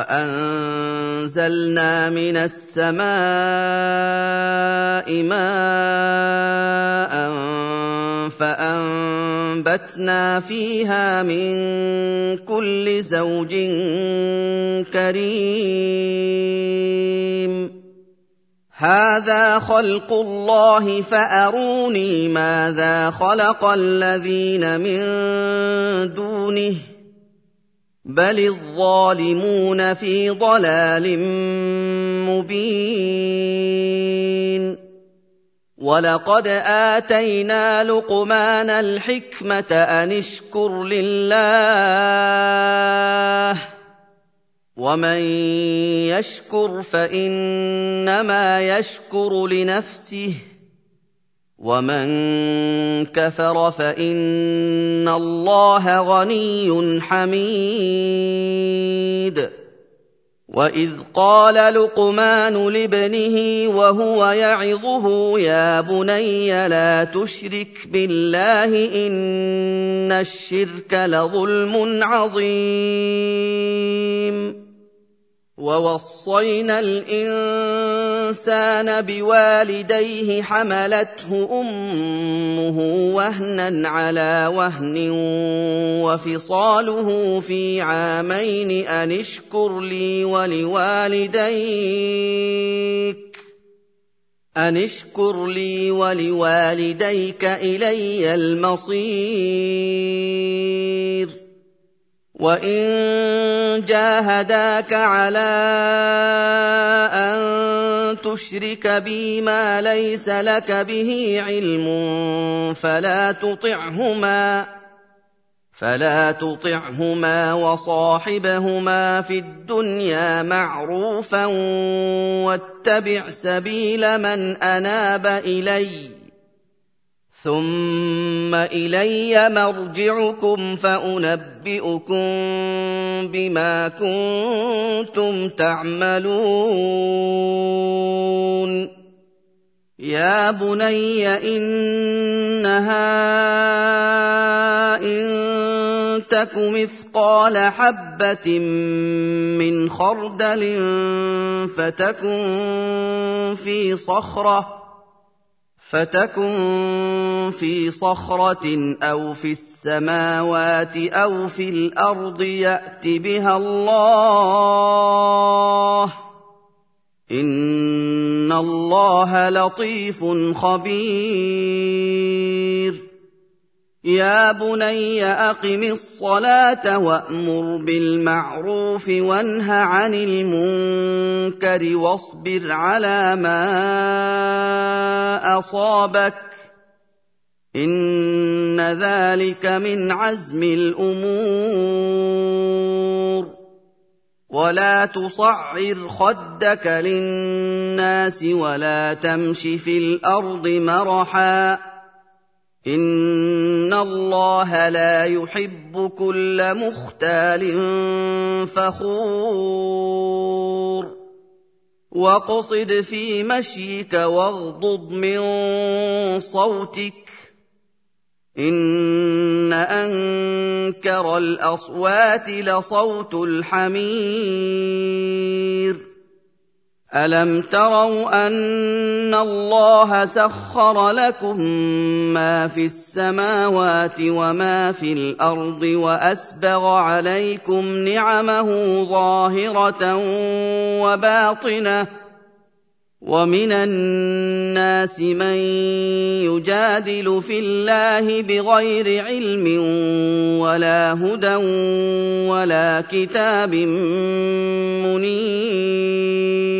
وأنزلنا من السماء ماء فأنبتنا فيها من كل زوج كريم. هذا خلق الله فأروني ماذا خلق الذين من دونه بل الظالمون في ضلال مبين ولقد اتينا لقمان الحكمه ان اشكر لله ومن يشكر فانما يشكر لنفسه ومن كفر فان الله غني حميد واذ قال لقمان لابنه وهو يعظه يا بني لا تشرك بالله ان الشرك لظلم عظيم ووصينا الانسان بوالديه حملته أمه وهنا على وهن وفصاله في عامين أن اشكر لي ولوالديك أن اشكر لي ولوالديك إلي المصير وان جاهداك على ان تشرك بي ما ليس لك به علم فلا تطعهما فلا تطعهما وصاحبهما في الدنيا معروفا واتبع سبيل من اناب اليّ ثم الي مرجعكم فانبئكم بما كنتم تعملون يا بني انها ان تك مثقال حبه من خردل فتكن في صخره فتكن في صخره أو في السماوات أو في الأرض يات بها الله ان الله لطيف خبير يا بني أقم الصلاة وأمر بالمعروف وانه عن المنكر واصبر على ما أصابك إن ذلك من عزم الأمور. ولا تصعر خدك للناس ولا تمش في الأرض مرحا. ان الله لا يحب كل مختال فخور واقصد في مشيك واغضض من صوتك ان انكر الاصوات لصوت الحمير الم تروا ان الله سخر لكم ما في السماوات وما في الأرض واسبغ عليكم نعمه ظاهره وباطنه ومن الناس من يجادل في الله بغير علم ولا هدى ولا كتاب منير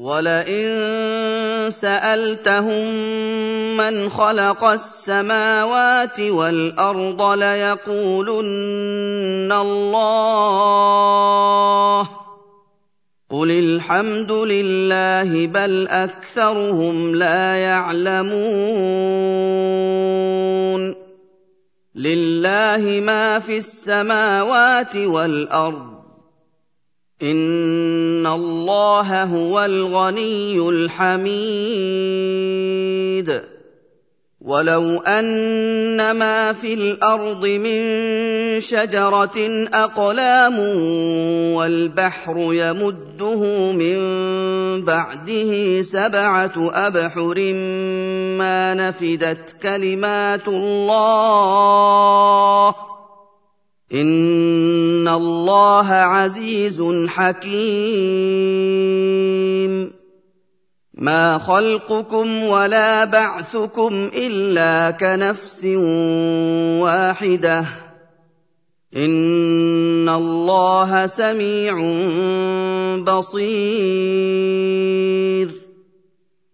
ولئن سالتهم من خلق السماوات والارض ليقولن الله قل الحمد لله بل اكثرهم لا يعلمون لله ما في السماوات والارض ان الله هو الغني الحميد. ولو ان ما في الأرض من شجره اقلام والبحر يمده من بعده سبعه ابحر ما نفدت كلمات الله ان الله عزيز حكيم ما خلقكم ولا بعثكم الا كنفس واحدة ان الله سميع بصير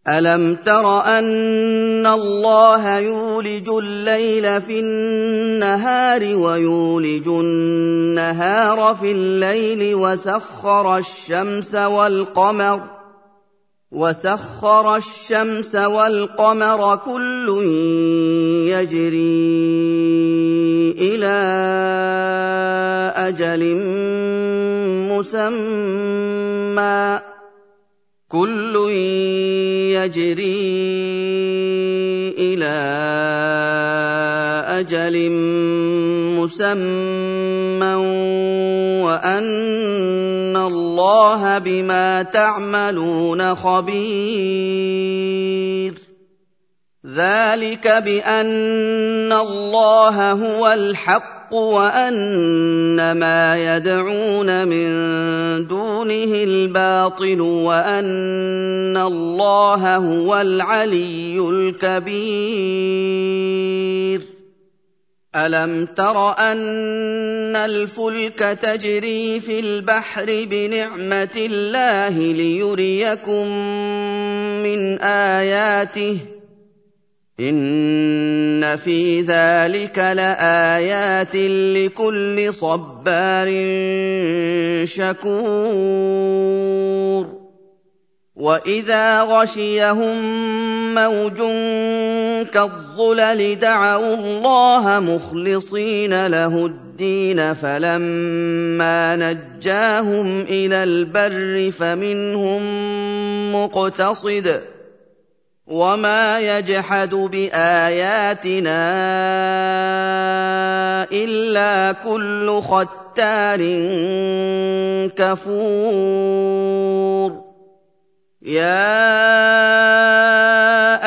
الم تر ان الله يولج الليل في النهار ويولج النهار في الليل وسخر الشمس والقمر وسخر الشمس والقمر كل يجري إلى أجل مسمى كل يجري إلى أجل مسمى وأن الله بما تعملون خبير. ذلك بأن الله هو الحق الحق وأن ما يدعون من دونه الباطل وأن الله هو العلي الكبير. ألم تر أن الفلك تجري في البحر بنعمة الله ليريكم من آياته؟ إِنَّ فِي ذَٰلِكَ لَآيَاتٍ لِّكُلِّ صَبَّارٍ شَكُورٍ وَإِذَا غَشِيَهُم مَّوْجٌ كَالظُّلَلِ دَعَوُا اللَّهَ مُخْلِصِينَ لَهُ الدِّينَ فَلَمَّا نَجَّاهُمْ إِلَى الْبَرِّ فَمِنْهُم مُّقْتَصِدٌ ۚ وما يجحد باياتنا الا كل ختار كفور يا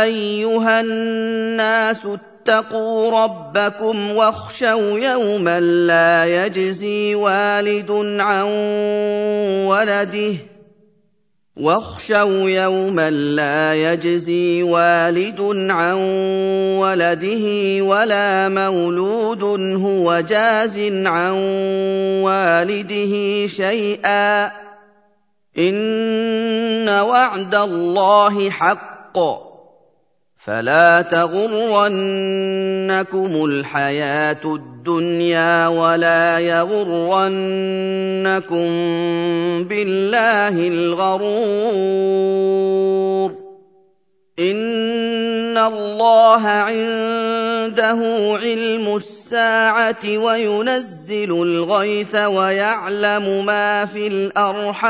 ايها الناس اتقوا ربكم واخشوا يوما لا يجزي والد عن ولده واخشوا يوما لا يجزي والد عن ولده ولا مولود هو جاز عن والده شيئا. إن وعد الله حق. فلا تغرنكم الحياة الدنيا ولا يغرنكم بالله الغرور. إن الله عنده علم الساعة وينزل الغيث ويعلم ما في الأرحام.